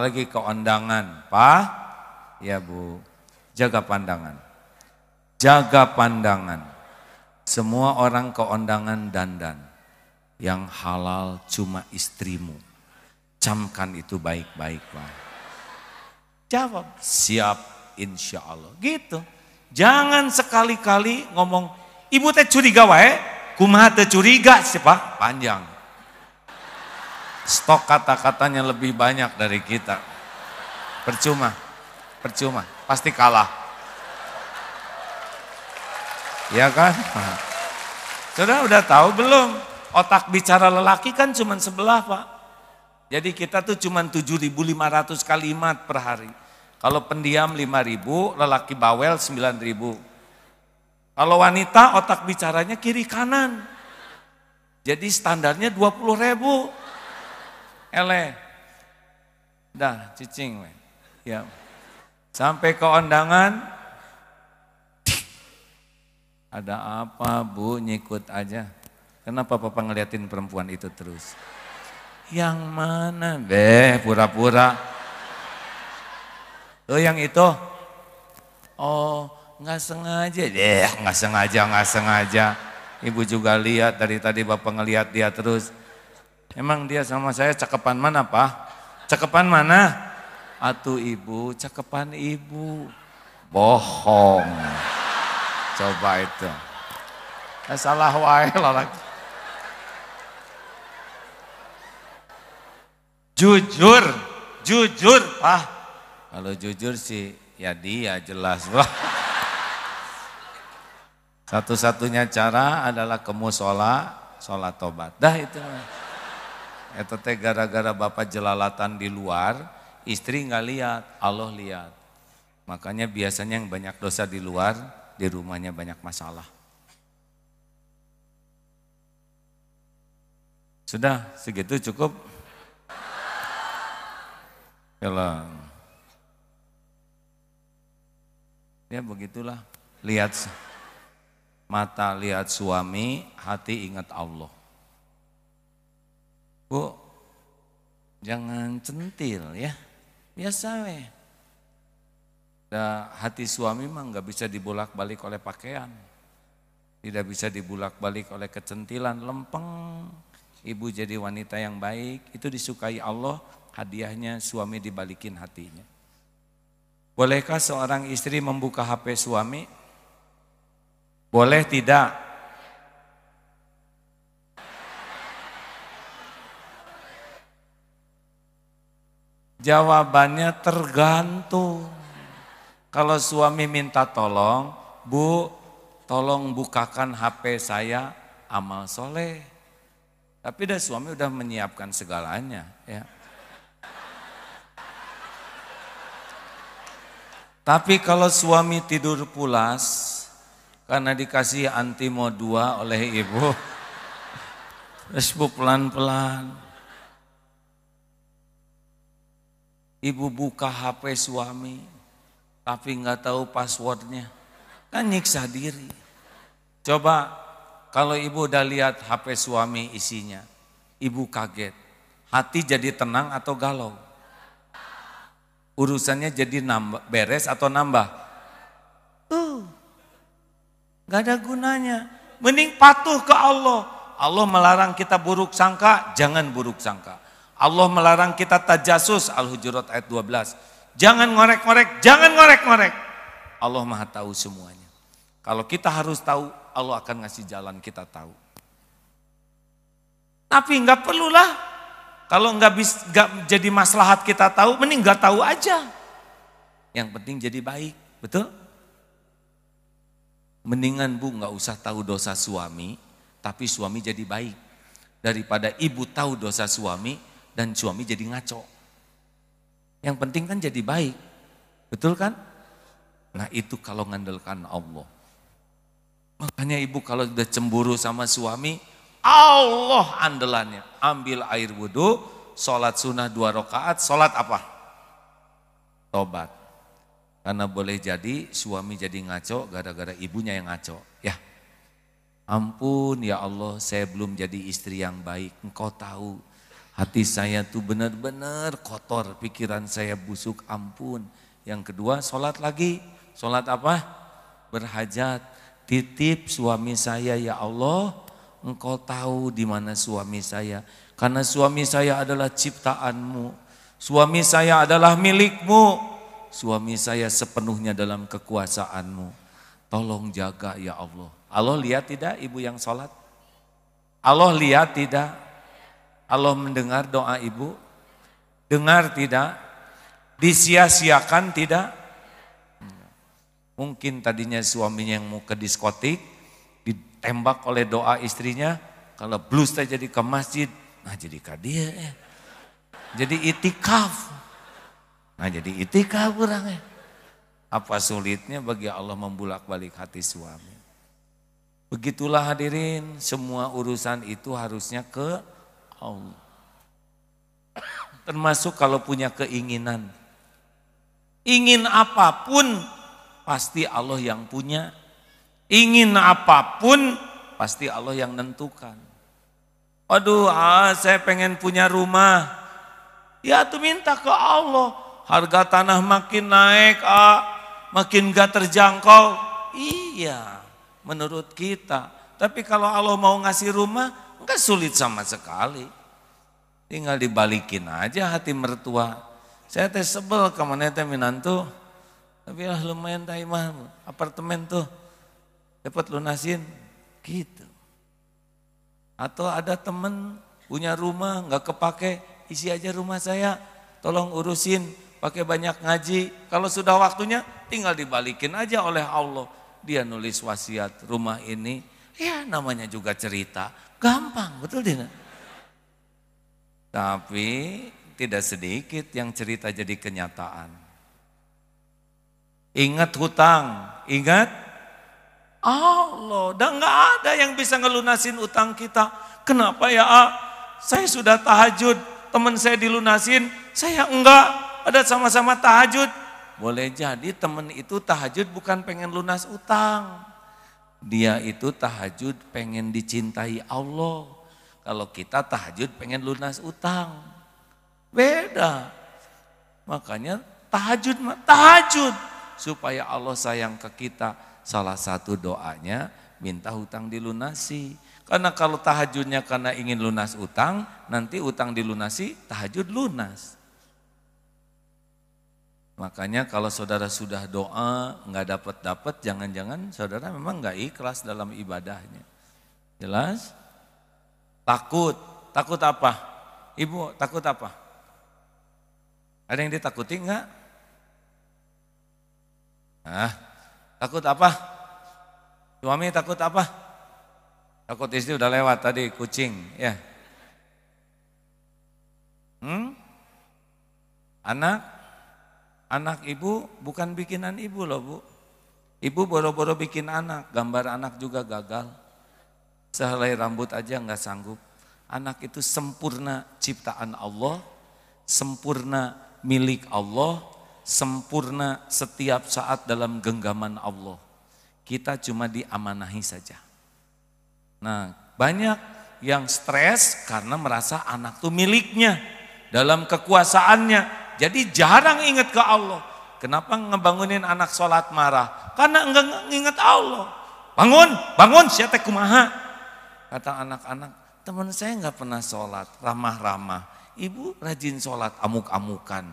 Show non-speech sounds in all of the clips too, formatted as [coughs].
apalagi keondangan. Pak, ya Bu, jaga pandangan. Jaga pandangan. Semua orang keondangan dandan. Yang halal cuma istrimu. Camkan itu baik-baik Pak. Jawab, siap insya Allah. Gitu. Jangan sekali-kali ngomong, ibu teh curiga wae, kumaha teh curiga siapa? Panjang. Stok kata-katanya lebih banyak dari kita. Percuma, percuma, pasti kalah. Ya kan? Sudah udah tahu belum? Otak bicara lelaki kan cuma sebelah pak. Jadi kita tuh cuma 7.500 kalimat per hari. Kalau pendiam 5.000, lelaki bawel 9.000. Kalau wanita otak bicaranya kiri kanan. Jadi standarnya 20 ribu. Ele. Dah, cicing. Ya. Sampai ke undangan, ada apa bu nyikut aja. Kenapa papa ngeliatin perempuan itu terus? Yang mana? Beh, pura-pura. Oh yang itu? Oh nggak sengaja deh, nggak sengaja, nggak sengaja. Ibu juga lihat dari tadi bapak ngeliat dia terus. Emang dia sama saya cakepan mana pak? Cakepan mana? Atuh ibu, cakepan ibu. Bohong. Coba itu. Eh, salah wae lagi. Jujur, jujur, Pak. Kalau jujur sih ya dia jelas, Pak. Satu-satunya cara adalah ke musola, sholat tobat. Dah itu. Itu teh gara-gara bapak jelalatan di luar, istri nggak lihat, Allah lihat. Makanya biasanya yang banyak dosa di luar, di rumahnya banyak masalah. Sudah segitu cukup? Kalau ya begitulah lihat mata lihat suami, hati ingat Allah. Bu, jangan centil ya, biasa weh. Nah, hati suami mah nggak bisa dibolak-balik oleh pakaian. Tidak bisa dibulak-balik oleh kecentilan, lempeng. Ibu jadi wanita yang baik, itu disukai Allah, hadiahnya suami dibalikin hatinya. Bolehkah seorang istri membuka HP suami? Boleh tidak? Jawabannya tergantung. Kalau suami minta tolong, Bu, tolong bukakan HP saya amal soleh. Tapi dah suami udah menyiapkan segalanya ya. Tapi kalau suami tidur pulas karena dikasih antimo dua oleh ibu, [laughs] terus pelan-pelan. Ibu buka HP suami, tapi nggak tahu passwordnya, kan nyiksa diri. Coba kalau ibu udah lihat HP suami isinya, ibu kaget, hati jadi tenang atau galau? Urusannya jadi nambah, beres atau nambah? Tuh, nggak ada gunanya. Mending patuh ke Allah. Allah melarang kita buruk sangka, jangan buruk sangka. Allah melarang kita tajasus, Al-Hujurat ayat 12. Jangan ngorek-ngorek, jangan ngorek-ngorek. Allah maha tahu semuanya. Kalau kita harus tahu, Allah akan ngasih jalan kita tahu. Tapi nggak perlulah. Kalau nggak bisa nggak jadi maslahat kita tahu, mending nggak tahu aja. Yang penting jadi baik, betul? Mendingan bu nggak usah tahu dosa suami, tapi suami jadi baik. Daripada ibu tahu dosa suami dan suami jadi ngaco. Yang penting kan jadi baik. Betul kan? Nah itu kalau ngandalkan Allah. Makanya ibu kalau udah cemburu sama suami, Allah andalannya. Ambil air wudhu, sholat sunnah dua rakaat, sholat apa? Tobat. Karena boleh jadi suami jadi ngaco gara-gara ibunya yang ngaco. Ya, ampun ya Allah saya belum jadi istri yang baik. Engkau tahu Hati saya tuh benar-benar kotor, pikiran saya busuk, ampun. Yang kedua, sholat lagi. Sholat apa? Berhajat. Titip suami saya, ya Allah, engkau tahu di mana suami saya. Karena suami saya adalah ciptaanmu. Suami saya adalah milikmu. Suami saya sepenuhnya dalam kekuasaanmu. Tolong jaga ya Allah. Allah lihat tidak ibu yang sholat? Allah lihat tidak? Allah mendengar doa ibu? Dengar tidak? Disia-siakan tidak? Mungkin tadinya suaminya yang mau ke diskotik, ditembak oleh doa istrinya, kalau blues jadi ke masjid, nah jadi ke dia ya. Jadi itikaf. Nah jadi itikaf orangnya. Apa sulitnya bagi Allah membulak balik hati suami. Begitulah hadirin, semua urusan itu harusnya ke Allah. Termasuk kalau punya keinginan. Ingin apa pun pasti Allah yang punya. Ingin apa pun pasti Allah yang nentukan. Aduh, ah, saya pengen punya rumah. Ya tuh minta ke Allah. Harga tanah makin naik, ah, makin gak terjangkau. Iya, menurut kita. Tapi kalau Allah mau ngasih rumah, Enggak sulit sama sekali. Tinggal dibalikin aja hati mertua. Saya teh sebel ke mana teh minantu. Tapi lah lumayan teh apartemen tuh. Dapat lunasin gitu. Atau ada temen punya rumah nggak kepake, isi aja rumah saya. Tolong urusin, pakai banyak ngaji. Kalau sudah waktunya tinggal dibalikin aja oleh Allah. Dia nulis wasiat rumah ini, ya namanya juga cerita. Gampang, betul tidak? Tapi tidak sedikit yang cerita jadi kenyataan. Ingat hutang, ingat Allah, dan nggak ada yang bisa ngelunasin utang kita. Kenapa ya? Ah? Saya sudah tahajud, teman saya dilunasin, saya enggak. Ada sama-sama tahajud. Boleh jadi teman itu tahajud bukan pengen lunas utang. Dia itu tahajud pengen dicintai Allah. Kalau kita tahajud pengen lunas utang. Beda. Makanya tahajud, tahajud. Supaya Allah sayang ke kita. Salah satu doanya minta hutang dilunasi. Karena kalau tahajudnya karena ingin lunas utang, nanti utang dilunasi, tahajud lunas. Makanya kalau saudara sudah doa nggak dapat dapat, jangan-jangan saudara memang nggak ikhlas dalam ibadahnya. Jelas? Takut, takut apa? Ibu takut apa? Ada yang ditakuti nggak? Ah, takut apa? Suami takut apa? Takut istri udah lewat tadi kucing, ya. Hmm? Anak Anak ibu bukan bikinan ibu loh bu. Ibu boro-boro bikin anak, gambar anak juga gagal. Sehelai rambut aja nggak sanggup. Anak itu sempurna ciptaan Allah, sempurna milik Allah, sempurna setiap saat dalam genggaman Allah. Kita cuma diamanahi saja. Nah, banyak yang stres karena merasa anak itu miliknya dalam kekuasaannya. Jadi jarang ingat ke Allah. Kenapa ngebangunin anak sholat marah? Karena enggak ingat Allah. Bangun, bangun, siapa kumaha. Kata anak-anak, teman saya enggak pernah sholat, ramah-ramah. Ibu rajin sholat, amuk-amukan.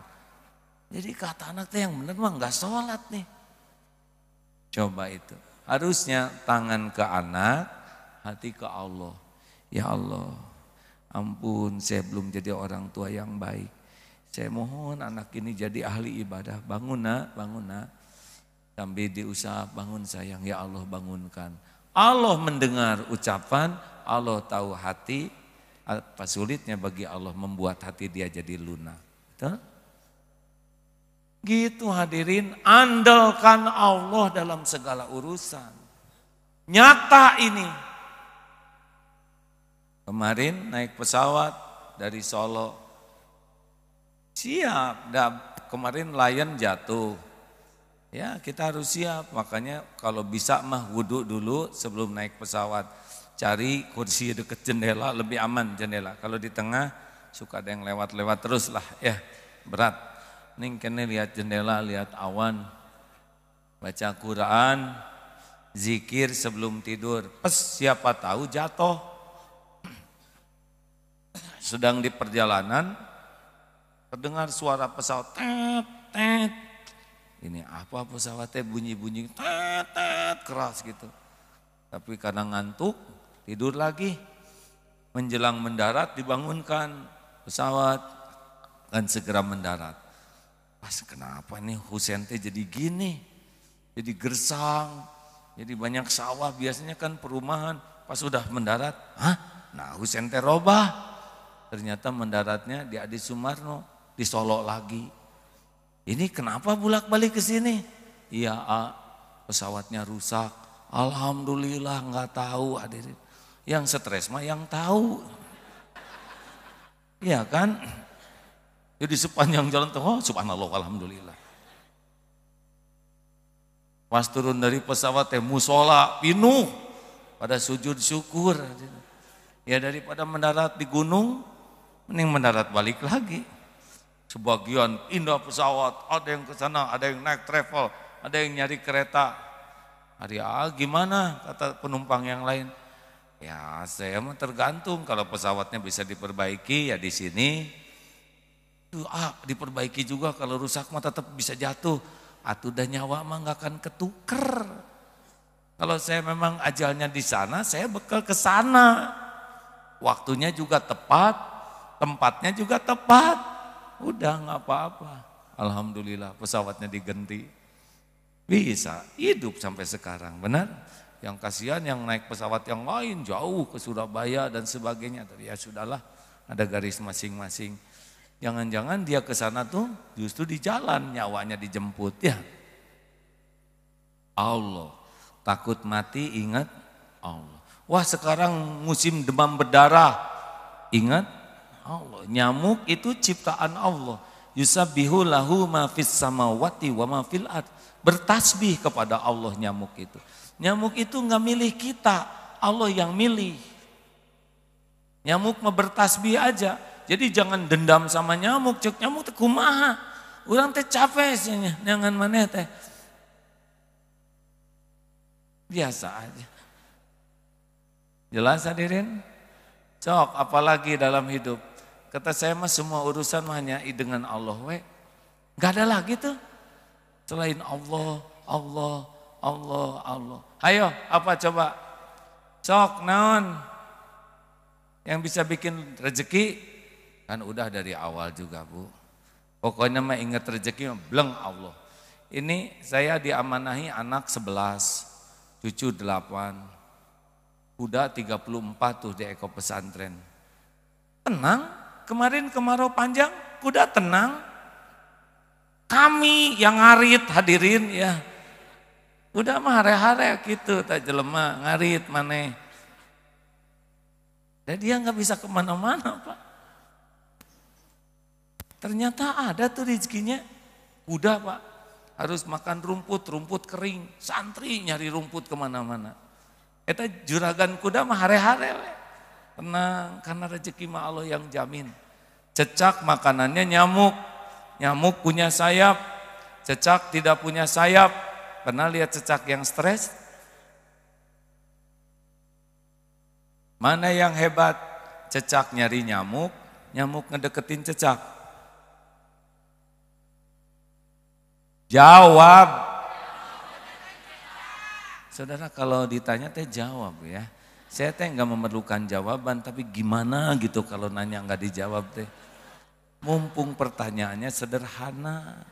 Jadi kata anak yang benar mah enggak sholat nih. Coba itu. Harusnya tangan ke anak, hati ke Allah. Ya Allah, ampun saya belum jadi orang tua yang baik. Saya mohon anak ini jadi ahli ibadah. Bangun nak, bangun nak. Sambil diusap, bangun sayang. Ya Allah bangunkan. Allah mendengar ucapan, Allah tahu hati. Apa sulitnya bagi Allah membuat hati dia jadi lunak. Gitu hadirin, andalkan Allah dalam segala urusan. Nyata ini. Kemarin naik pesawat dari Solo Siap, Dah, kemarin lion jatuh. Ya kita harus siap, makanya kalau bisa mah wudhu dulu sebelum naik pesawat. Cari kursi dekat jendela, lebih aman jendela. Kalau di tengah suka ada yang lewat-lewat terus lah ya berat. Ning kene lihat jendela, lihat awan, baca Quran, zikir sebelum tidur. Pes siapa tahu jatuh. [clears throat] Sedang di perjalanan, terdengar suara pesawat tet tet. Ini apa pesawatnya bunyi-bunyi tet tet keras gitu. Tapi karena ngantuk, tidur lagi. Menjelang mendarat dibangunkan pesawat dan segera mendarat. Pas kenapa nih Husen jadi gini? Jadi gersang, jadi banyak sawah biasanya kan perumahan. Pas sudah mendarat, hah? Nah Husen robah. Ternyata mendaratnya di Adi Sumarno, di Solo lagi. Ini kenapa bulak balik ke sini? Iya, A, pesawatnya rusak. Alhamdulillah nggak tahu hadirin. Yang stres mah yang tahu. Iya kan? Jadi sepanjang jalan tuh, oh subhanallah, alhamdulillah. Pas turun dari pesawat teh musola pinuh pada sujud syukur. Ya daripada mendarat di gunung, mending mendarat balik lagi. Sebagian indah pesawat, ada yang ke sana, ada yang naik travel, ada yang nyari kereta. Hari ah, gimana kata penumpang yang lain? Ya saya mah tergantung kalau pesawatnya bisa diperbaiki ya di sini. Tuh, ah, diperbaiki juga kalau rusak mah tetap bisa jatuh Atuh dan nyawa mah nggak akan ketuker. Kalau saya memang ajalnya di sana, saya bekal ke sana. Waktunya juga tepat, tempatnya juga tepat. Udah nggak apa-apa. Alhamdulillah pesawatnya diganti. Bisa hidup sampai sekarang, benar? Yang kasihan yang naik pesawat yang lain jauh ke Surabaya dan sebagainya. Tapi ya sudahlah, ada garis masing-masing. Jangan-jangan dia ke sana tuh justru di jalan nyawanya dijemput ya. Allah. Takut mati ingat Allah. Wah sekarang musim demam berdarah. Ingat Allah. Nyamuk itu ciptaan Allah. Yusabihu lahu ma fis samawati wa ma fil ard. Bertasbih kepada Allah nyamuk itu. Nyamuk itu nggak milih kita, Allah yang milih. Nyamuk mau bertasbih aja. Jadi jangan dendam sama nyamuk, cek nyamuk teh kumaha. Urang teh capek sih jangan mana teh. Biasa aja. Jelas hadirin? Cok, apalagi dalam hidup. Kata saya mah semua urusan hanya dengan Allah we. Gak ada lagi tuh. Selain Allah, Allah, Allah, Allah. Ayo, apa coba? Cok, naon? Yang bisa bikin rezeki Kan udah dari awal juga Bu. Pokoknya mah ingat rezeki bleng Allah. Ini saya diamanahi anak 11, cucu 8, kuda 34 tuh di eko pesantren. Tenang, kemarin kemarau panjang, kuda tenang. Kami yang ngarit hadirin ya. Udah mah hare-hare gitu, tak jelema ngarit mana. Dan dia nggak bisa ke mana-mana Pak. Ternyata ada tuh rezekinya. Udah pak, harus makan rumput, rumput kering. Santri nyari rumput ke mana-mana. Eta juragan kuda mah hare-hare. Tenang, karena rezeki mah Allah yang jamin. Cecak makanannya nyamuk. Nyamuk punya sayap. Cecak tidak punya sayap. Pernah lihat cecak yang stres? Mana yang hebat? Cecak nyari nyamuk, nyamuk ngedeketin cecak. Jawab. Saudara kalau ditanya teh jawab ya. Saya teh nggak memerlukan jawaban, tapi gimana gitu kalau nanya nggak dijawab teh. Mumpung pertanyaannya sederhana.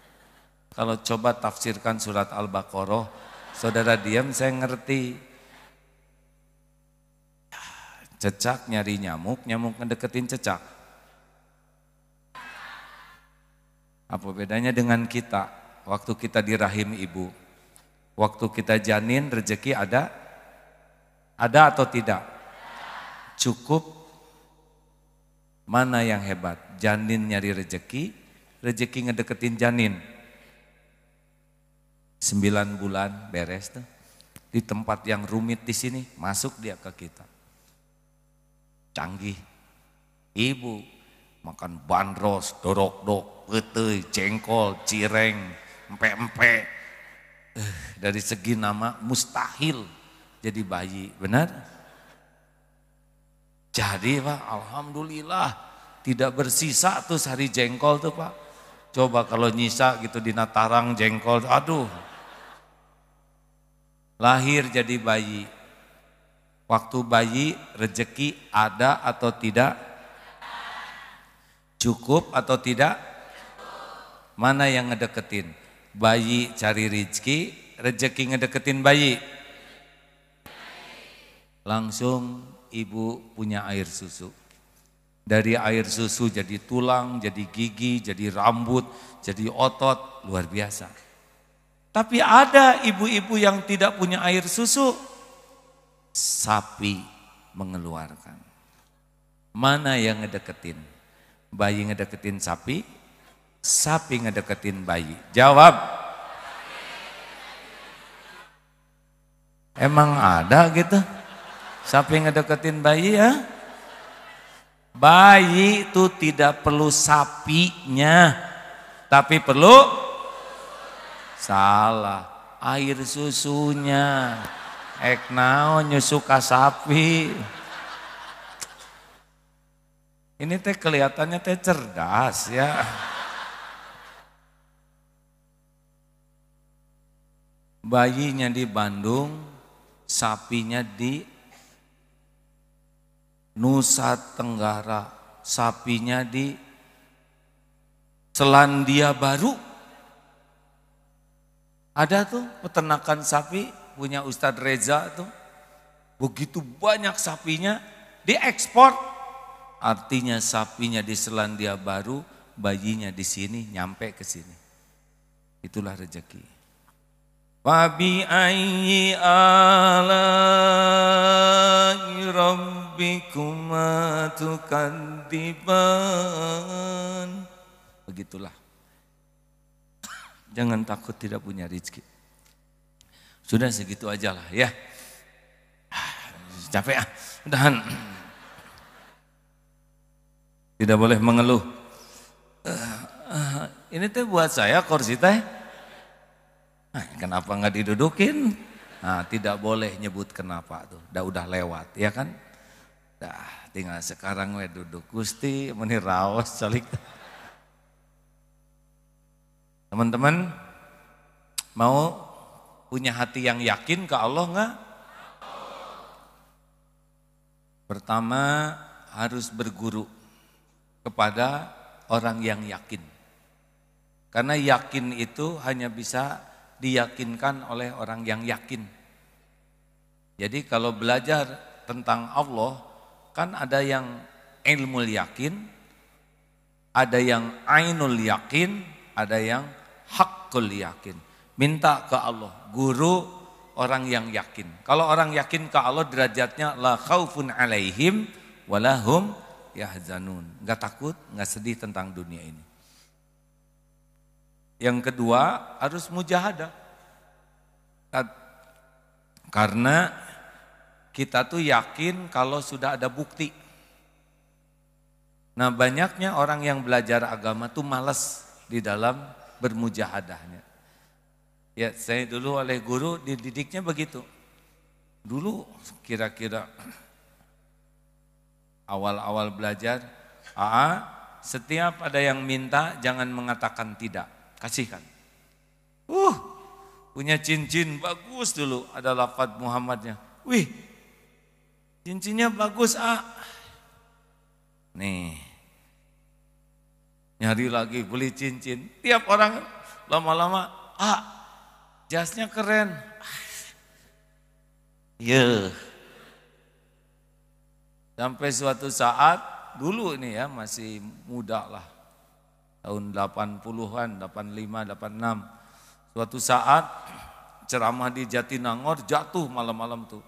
Kalau coba tafsirkan surat Al-Baqarah, saudara diam saya ngerti. Cecak nyari nyamuk, nyamuk ngedeketin cecak. Apa bedanya dengan kita? waktu kita di rahim ibu. Waktu kita janin rezeki ada? Ada atau tidak? Cukup? Mana yang hebat? Janin nyari rezeki, rezeki ngedeketin janin. Sembilan bulan beres tuh. Di tempat yang rumit di sini, masuk dia ke kita. Canggih. Ibu makan bandros, dorok-dok, pete, jengkol, cireng, empe-empe. Eh, dari segi nama mustahil jadi bayi, benar? Jadi Pak, Alhamdulillah tidak bersisa tuh sari jengkol tuh Pak. Coba kalau nyisa gitu di natarang jengkol, aduh. Lahir jadi bayi. Waktu bayi rezeki ada atau tidak? Cukup atau tidak? Mana yang ngedeketin? Bayi cari rezeki, rezeki ngedeketin bayi. Langsung ibu punya air susu. Dari air susu jadi tulang, jadi gigi, jadi rambut, jadi otot, luar biasa. Tapi ada ibu-ibu yang tidak punya air susu, sapi mengeluarkan. Mana yang ngedeketin? Bayi ngedeketin sapi, sapi ngedeketin bayi. Jawab. Emang ada gitu? Sapi ngedeketin bayi ya? Bayi itu tidak perlu sapinya, tapi perlu salah air susunya. Ek naon nyusu sapi. Ini teh kelihatannya teh cerdas ya. Bayinya di Bandung, sapinya di Nusa Tenggara, sapinya di Selandia Baru. Ada tuh peternakan sapi punya Ustadz Reza tuh. Begitu banyak sapinya diekspor. Artinya sapinya di Selandia Baru, bayinya di sini nyampe ke sini. Itulah rezeki. Ayyi alai rabbikuma tukandiban. Begitulah. Jangan takut tidak punya rezeki. Sudah segitu aja lah ya. Capek ah, udahan. Tidak boleh mengeluh. ini teh buat saya kursi teh. Nah, kenapa nggak didudukin? Nah, tidak boleh nyebut kenapa tuh. Udah udah lewat, ya kan? Dah, tinggal sekarang we duduk Gusti meniraos calik. Teman-teman mau Punya hati yang yakin ke Allah enggak? Pertama harus berguru kepada orang yang yakin. Karena yakin itu hanya bisa diyakinkan oleh orang yang yakin. Jadi kalau belajar tentang Allah, kan ada yang ilmu yakin, ada yang ainul yakin, ada yang hakul yakin. Minta ke Allah, guru orang yang yakin. Kalau orang yakin ke Allah derajatnya la khaufun alaihim walahum yahzanun. Enggak takut, enggak sedih tentang dunia ini. Yang kedua harus mujahadah. Karena kita tuh yakin kalau sudah ada bukti. Nah banyaknya orang yang belajar agama tuh malas di dalam bermujahadahnya. Ya saya dulu oleh guru dididiknya begitu. Dulu kira-kira awal-awal belajar, Aa, setiap ada yang minta jangan mengatakan tidak, kasihkan. Uh, punya cincin bagus dulu, ada lafad Muhammadnya. Wih, cincinnya bagus, A. Nih, nyari lagi beli cincin. Tiap orang lama-lama, A, Jasnya keren. Ya. Sampai suatu saat, dulu ini ya masih muda lah. Tahun 80-an, 85, 86. Suatu saat ceramah di Jatinangor jatuh malam-malam tuh.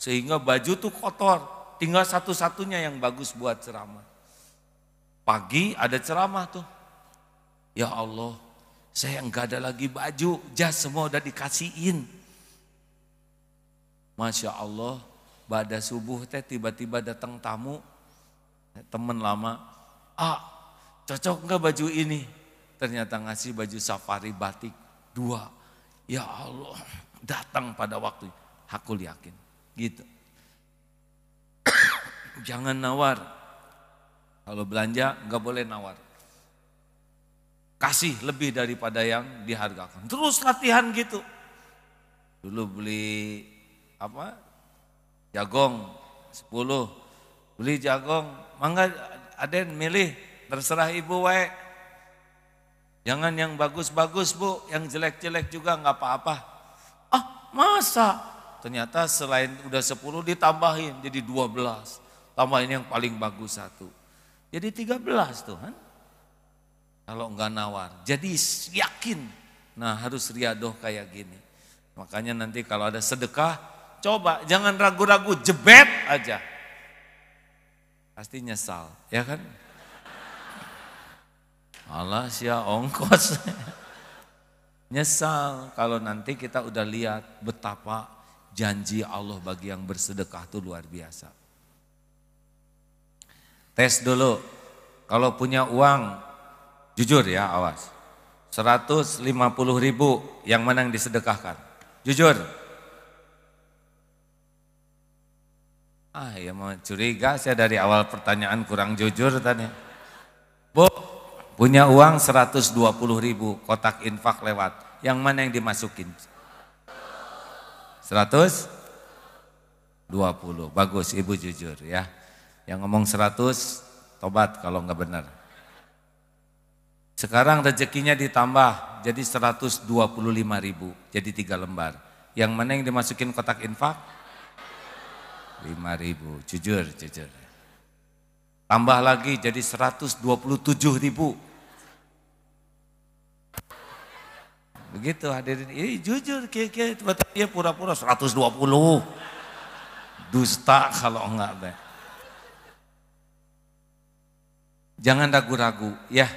Sehingga baju tuh kotor. Tinggal satu-satunya yang bagus buat ceramah. Pagi ada ceramah tuh. Ya Allah, saya enggak ada lagi baju, jas semua udah dikasihin. Masya Allah, pada subuh teh tiba-tiba datang tamu, teman lama, ah cocok nggak baju ini? Ternyata ngasih baju safari batik dua. Ya Allah, datang pada waktu. Aku yakin, gitu. [coughs] Jangan nawar. Kalau belanja nggak boleh nawar. Kasih lebih daripada yang dihargakan. Terus latihan gitu. Dulu beli apa? Jagong 10. Beli jagong, mangga aden milih terserah ibu wae. Jangan yang bagus-bagus bu, yang jelek-jelek juga nggak apa-apa. Ah masa? Ternyata selain udah 10 ditambahin jadi 12. Tambahin yang paling bagus satu. Jadi 13 Tuhan. Kalau enggak nawar. Jadi yakin. Nah harus riadoh kayak gini. Makanya nanti kalau ada sedekah, coba jangan ragu-ragu, jebet aja. Pasti nyesal, ya kan? Allah sia ongkos. [laughs] Nyesal kalau nanti kita udah lihat betapa janji Allah bagi yang bersedekah itu luar biasa. Tes dulu, kalau punya uang, jujur ya awas. 150 ribu yang mana yang disedekahkan? Jujur. Ah ya mau curiga saya dari awal pertanyaan kurang jujur tadi. Bu, Punya uang 120 ribu, kotak infak lewat. Yang mana yang dimasukin? 120, bagus ibu jujur ya. Yang ngomong 100, tobat kalau nggak benar. Sekarang rezekinya ditambah jadi 125 ribu, jadi tiga lembar. Yang mana yang dimasukin kotak infak? 5 ribu, jujur, jujur. Tambah lagi jadi 127 ribu. Begitu hadirin, ini jujur kira-kira dia pura-pura 120. Dusta kalau enggak deh. Jangan ragu-ragu ya.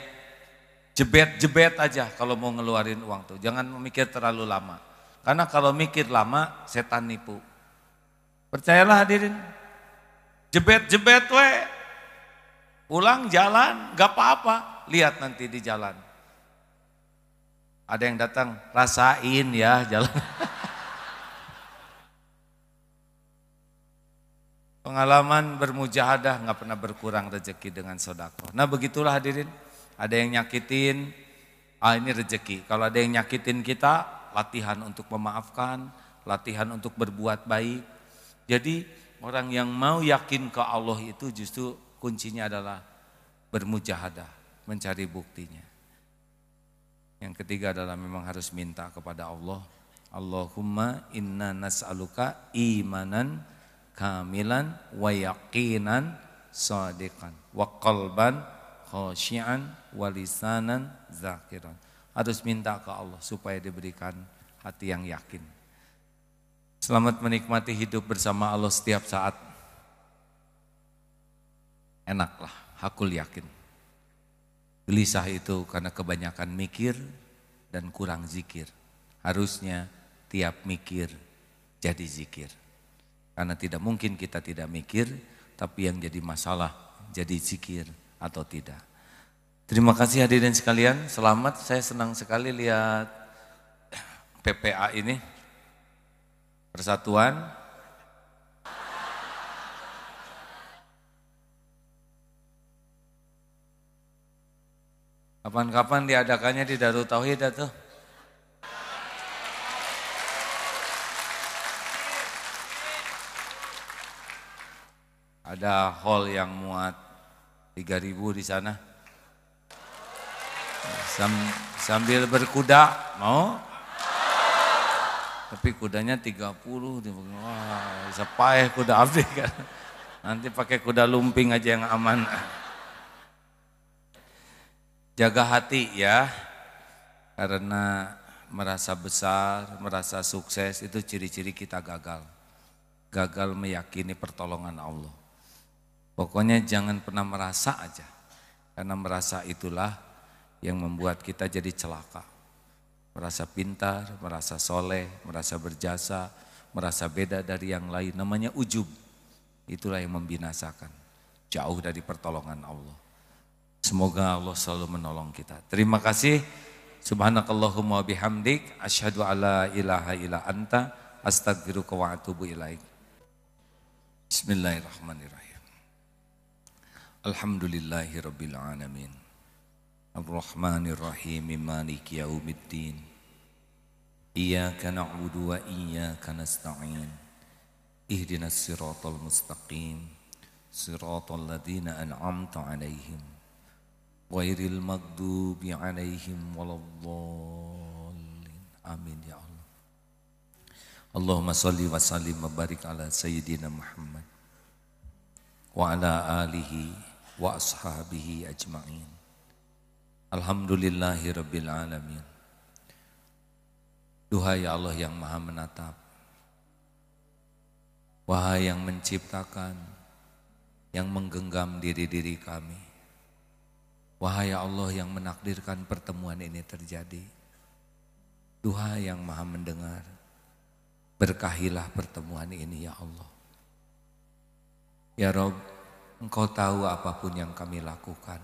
Jebet-jebet aja kalau mau ngeluarin uang tuh. Jangan memikir terlalu lama. Karena kalau mikir lama setan nipu. Percayalah hadirin. Jebet-jebet we. Pulang jalan gak apa-apa. Lihat nanti di jalan ada yang datang, rasain ya jalan. [laughs] Pengalaman bermujahadah nggak pernah berkurang rezeki dengan sodako. Nah begitulah hadirin, ada yang nyakitin, ah ini rezeki. Kalau ada yang nyakitin kita, latihan untuk memaafkan, latihan untuk berbuat baik. Jadi orang yang mau yakin ke Allah itu justru kuncinya adalah bermujahadah, mencari buktinya. Yang ketiga adalah memang harus minta kepada Allah. Allahumma inna nas'aluka imanan kamilan wa yaqinan sadiqan wa qalban khasyian wa lisanan zakiran. Harus minta ke Allah supaya diberikan hati yang yakin. Selamat menikmati hidup bersama Allah setiap saat. Enaklah, hakul yakin. Gelisah itu karena kebanyakan mikir dan kurang zikir. Harusnya tiap mikir jadi zikir. Karena tidak mungkin kita tidak mikir, tapi yang jadi masalah jadi zikir atau tidak. Terima kasih hadirin sekalian, selamat. Saya senang sekali lihat PPA ini. Persatuan Kapan-kapan diadakannya di Darul Tauhid atau? Ada hall yang muat 3000 di sana. Sam, sambil berkuda, mau? Tapi kudanya 30, wah, payah kuda abdi kan. [laughs] Nanti pakai kuda lumping aja yang aman. Jaga hati ya, karena merasa besar, merasa sukses itu ciri-ciri kita gagal. Gagal meyakini pertolongan Allah. Pokoknya jangan pernah merasa aja, karena merasa itulah yang membuat kita jadi celaka. Merasa pintar, merasa soleh, merasa berjasa, merasa beda dari yang lain. Namanya ujub. Itulah yang membinasakan. Jauh dari pertolongan Allah. Semoga Allah selalu menolong kita. Terima kasih. Subhanakallahumma bihamdik. Asyhadu alla ilaha illa anta. Astagfiruka wa atubu ilaik. Bismillahirrahmanirrahim. Alhamdulillahi rabbil alamin. Ar-Rahmanir-Rahim Maliki yaumiddin. Iyyaka na'budu wa iyyaka nasta'in. Ihdinas siratal mustaqim. Siratal ladzina an'amta 'alaihim. 'Alaihim waladdallin. Amin ya Allah. Allahumma salli wa sallim wa barik ala sayyidina Muhammad wa ala alihi wa ashabihi ajma'in. Alhamdulillahi Rabbil Alamin. Duhai Allah yang maha menatap. Wahai yang menciptakan, yang menggenggam diri-diri kami. Wahai Allah yang menakdirkan pertemuan ini terjadi. Duhai yang maha mendengar. Berkahilah pertemuan ini ya Allah. Ya Rob, Engkau tahu apa pun yang kami lakukan.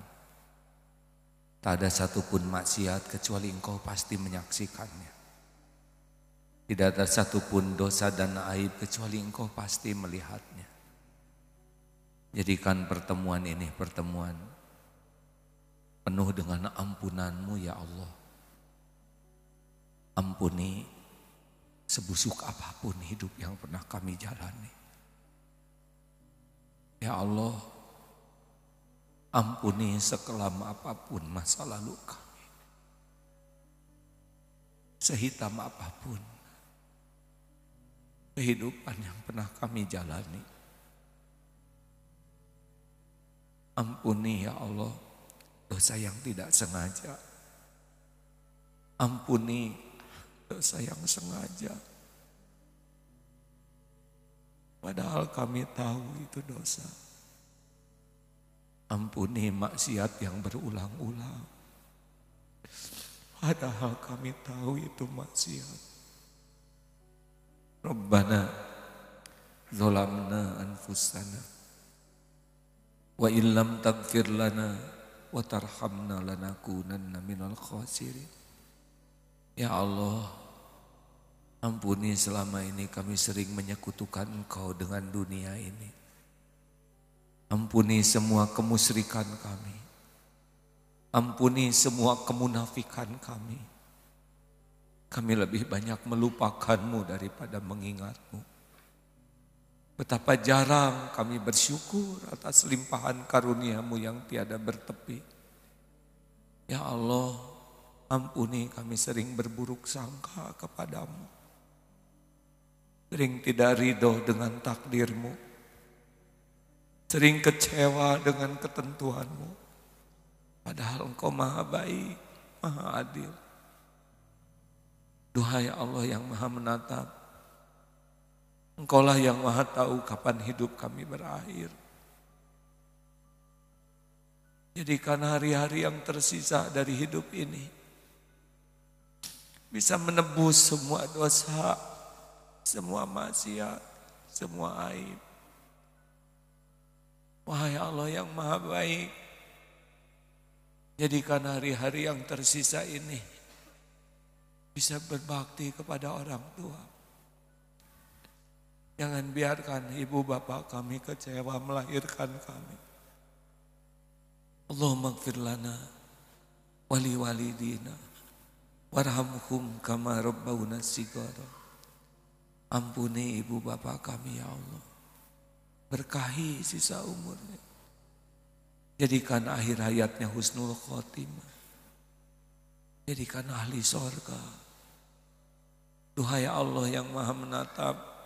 Tak ada satupun maksiat kecuali engkau pasti menyaksikannya. Tidak ada satupun dosa dan aib kecuali engkau pasti melihatnya. Jadikan pertemuan ini pertemuan penuh dengan ampunanmu ya Allah. Ampuni sebusuk apa pun hidup yang pernah kami jalani. Ya Allah, Ampuni sekelam apa pun masa lalu kami. Sehitam apa pun kehidupan yang pernah kami jalani. Ampuni ya Allah dosa yang tidak sengaja. Ampuni dosa yang sengaja. Padahal kami tahu itu dosa. Ampuni maksiat yang berulang-ulang. Padahal kami tahu itu maksiat. Rabbana zolamna anfusana wa illam tagfir lana wa tarhamna lanakunanna minal khasirin. Ya Allah, ampuni selama ini kami sering menyekutukan Engkau dengan dunia ini. Ampuni semua kemusyrikan kami. Ampuni semua kemunafikan kami. Kami lebih banyak melupakanmu daripada mengingatmu. Betapa jarang kami bersyukur atas limpahan karuniamu yang tiada bertepi. Ya Allah, ampuni kami sering berburuk sangka kepadamu. Sering tidak ridho dengan takdirmu Sering kecewa dengan ketentuanmu. Padahal engkau maha baik, maha adil. Duhai Allah yang maha menatap. Engkaulah yang maha tahu kapan hidup kami berakhir. Jadikan hari-hari yang tersisa dari hidup ini bisa menebus semua dosa, semua maksiat, semua aib. Wahai Allah yang maha baik, jadikan hari-hari yang tersisa ini bisa berbakti kepada orang tua. Jangan biarkan ibu bapak kami kecewa melahirkan kami. Allahumma gfir lana wali walidina warhamhum kama rabbawna sigara. Ampuni ibu bapak kami ya Allah. Berkahi sisa umurnya. Jadikan akhir hayatnya husnul khotimah. Jadikan ahli sorga. Duhai Allah yang maha menatap.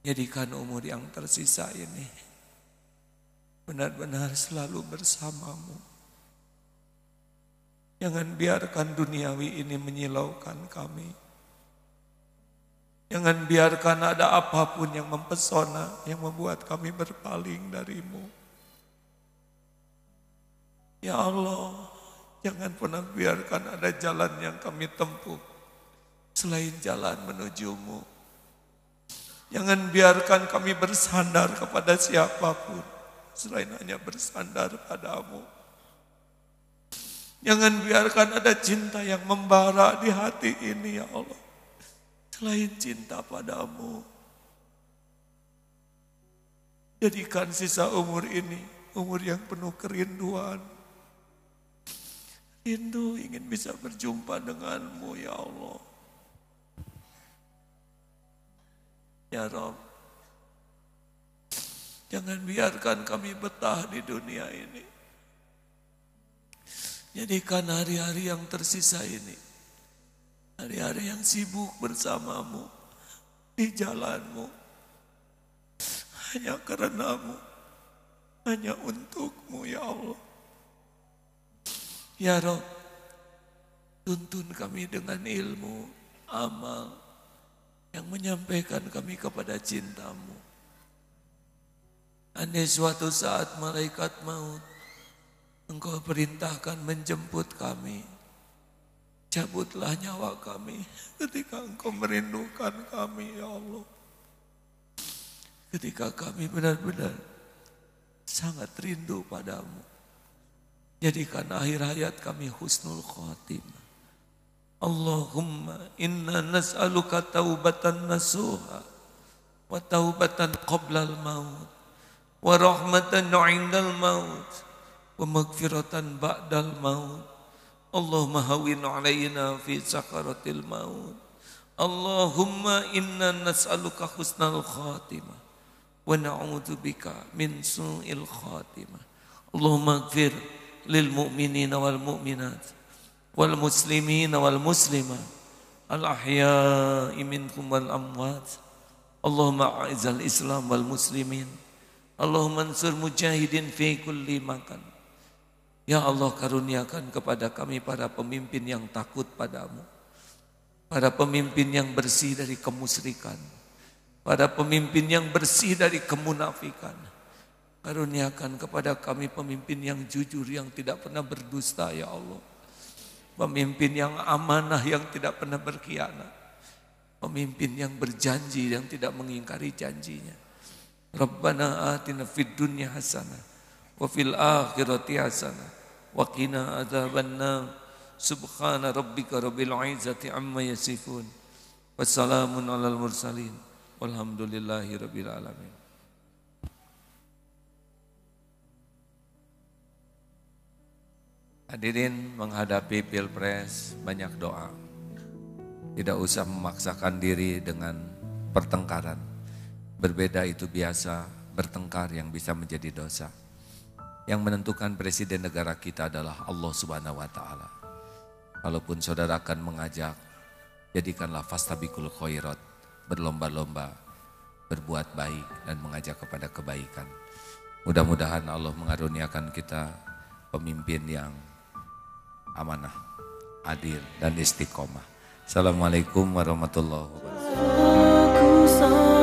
Jadikan umur yang tersisa ini benar-benar selalu bersamamu. Jangan biarkan duniawi ini menyilaukan kami. Jangan biarkan ada apa pun yang mempesona, yang membuat kami berpaling darimu. Ya Allah, jangan pernah biarkan ada jalan yang kami tempuh selain jalan menujumu. Jangan biarkan kami bersandar kepada siapa pun selain hanya bersandar padamu. Jangan biarkan ada cinta yang membara di hati ini ya Allah. Selain cinta padamu. Jadikan sisa umur ini umur yang penuh kerinduan. Rindu ingin bisa berjumpa denganmu ya Allah. Ya Rob, jangan biarkan kami betah di dunia ini. Jadikan hari-hari yang tersisa ini. Hari-hari yang sibuk bersamamu. Di jalanmu. Hanya karenamu. Hanya untukmu ya Allah. Ya Rob. Tuntun kami dengan ilmu amal yang menyampaikan kami kepada cintamu Andai suatu saat malaikat maut Engkau perintahkan menjemput kami. Cabutlah nyawa kami ketika engkau merindukan kami ya Allah. Ketika kami benar-benar sangat rindu padamu. Jadikan akhir hayat kami husnul khatimah. Allahumma inna nas'aluka taubatan nasuha wa taubatan qabla al-maut wa rahmatan 'indal maut wa magfiratan ba'dal maut. Allahumma hawin alaina fi sakaratil maut. Allahumma inna nas'aluka husnal khatimah wa na'udzu bika min su'il khatimah. Wal mu'minat wal muslimat al ahya'i minkum wal amwat. Allahumma a'izal Islam wal muslimin. Allahumma ansur mujahidin fi kulli makan. Ya Allah karuniakan kepada kami para pemimpin yang takut padamu. Para pemimpin yang bersih dari kemusyrikan. Para pemimpin yang bersih dari kemunafikan. Karuniakan kepada kami pemimpin yang jujur, yang tidak pernah berdusta ya Allah. Pemimpin yang amanah yang tidak pernah berkhianat. Pemimpin yang berjanji yang tidak mengingkari janjinya. Rabbana atina fid dunya hasanah wa fil akhirati hasanah wa qina adzabannar. Subhana rabbika rabbil izzati amma yasifun. Wassalamun alal mursalin. Walhamdulillahi rabbil alamin. Hadirin menghadapi pilpres banyak doa. Tidak usah memaksakan diri dengan pertengkaran. Berbeda itu biasa, bertengkar yang bisa menjadi dosa. Yang menentukan presiden negara kita adalah Allah Subhanahu wa taala. Kalaupun saudara akan mengajak, jadikanlah fastabikul khairat, berlomba-lomba, berbuat baik dan mengajak kepada kebaikan. Mudah-mudahan Allah mengaruniakan kita pemimpin yang amanah, adil dan istiqomah. Assalamualaikum warahmatullahi wabarakatuh.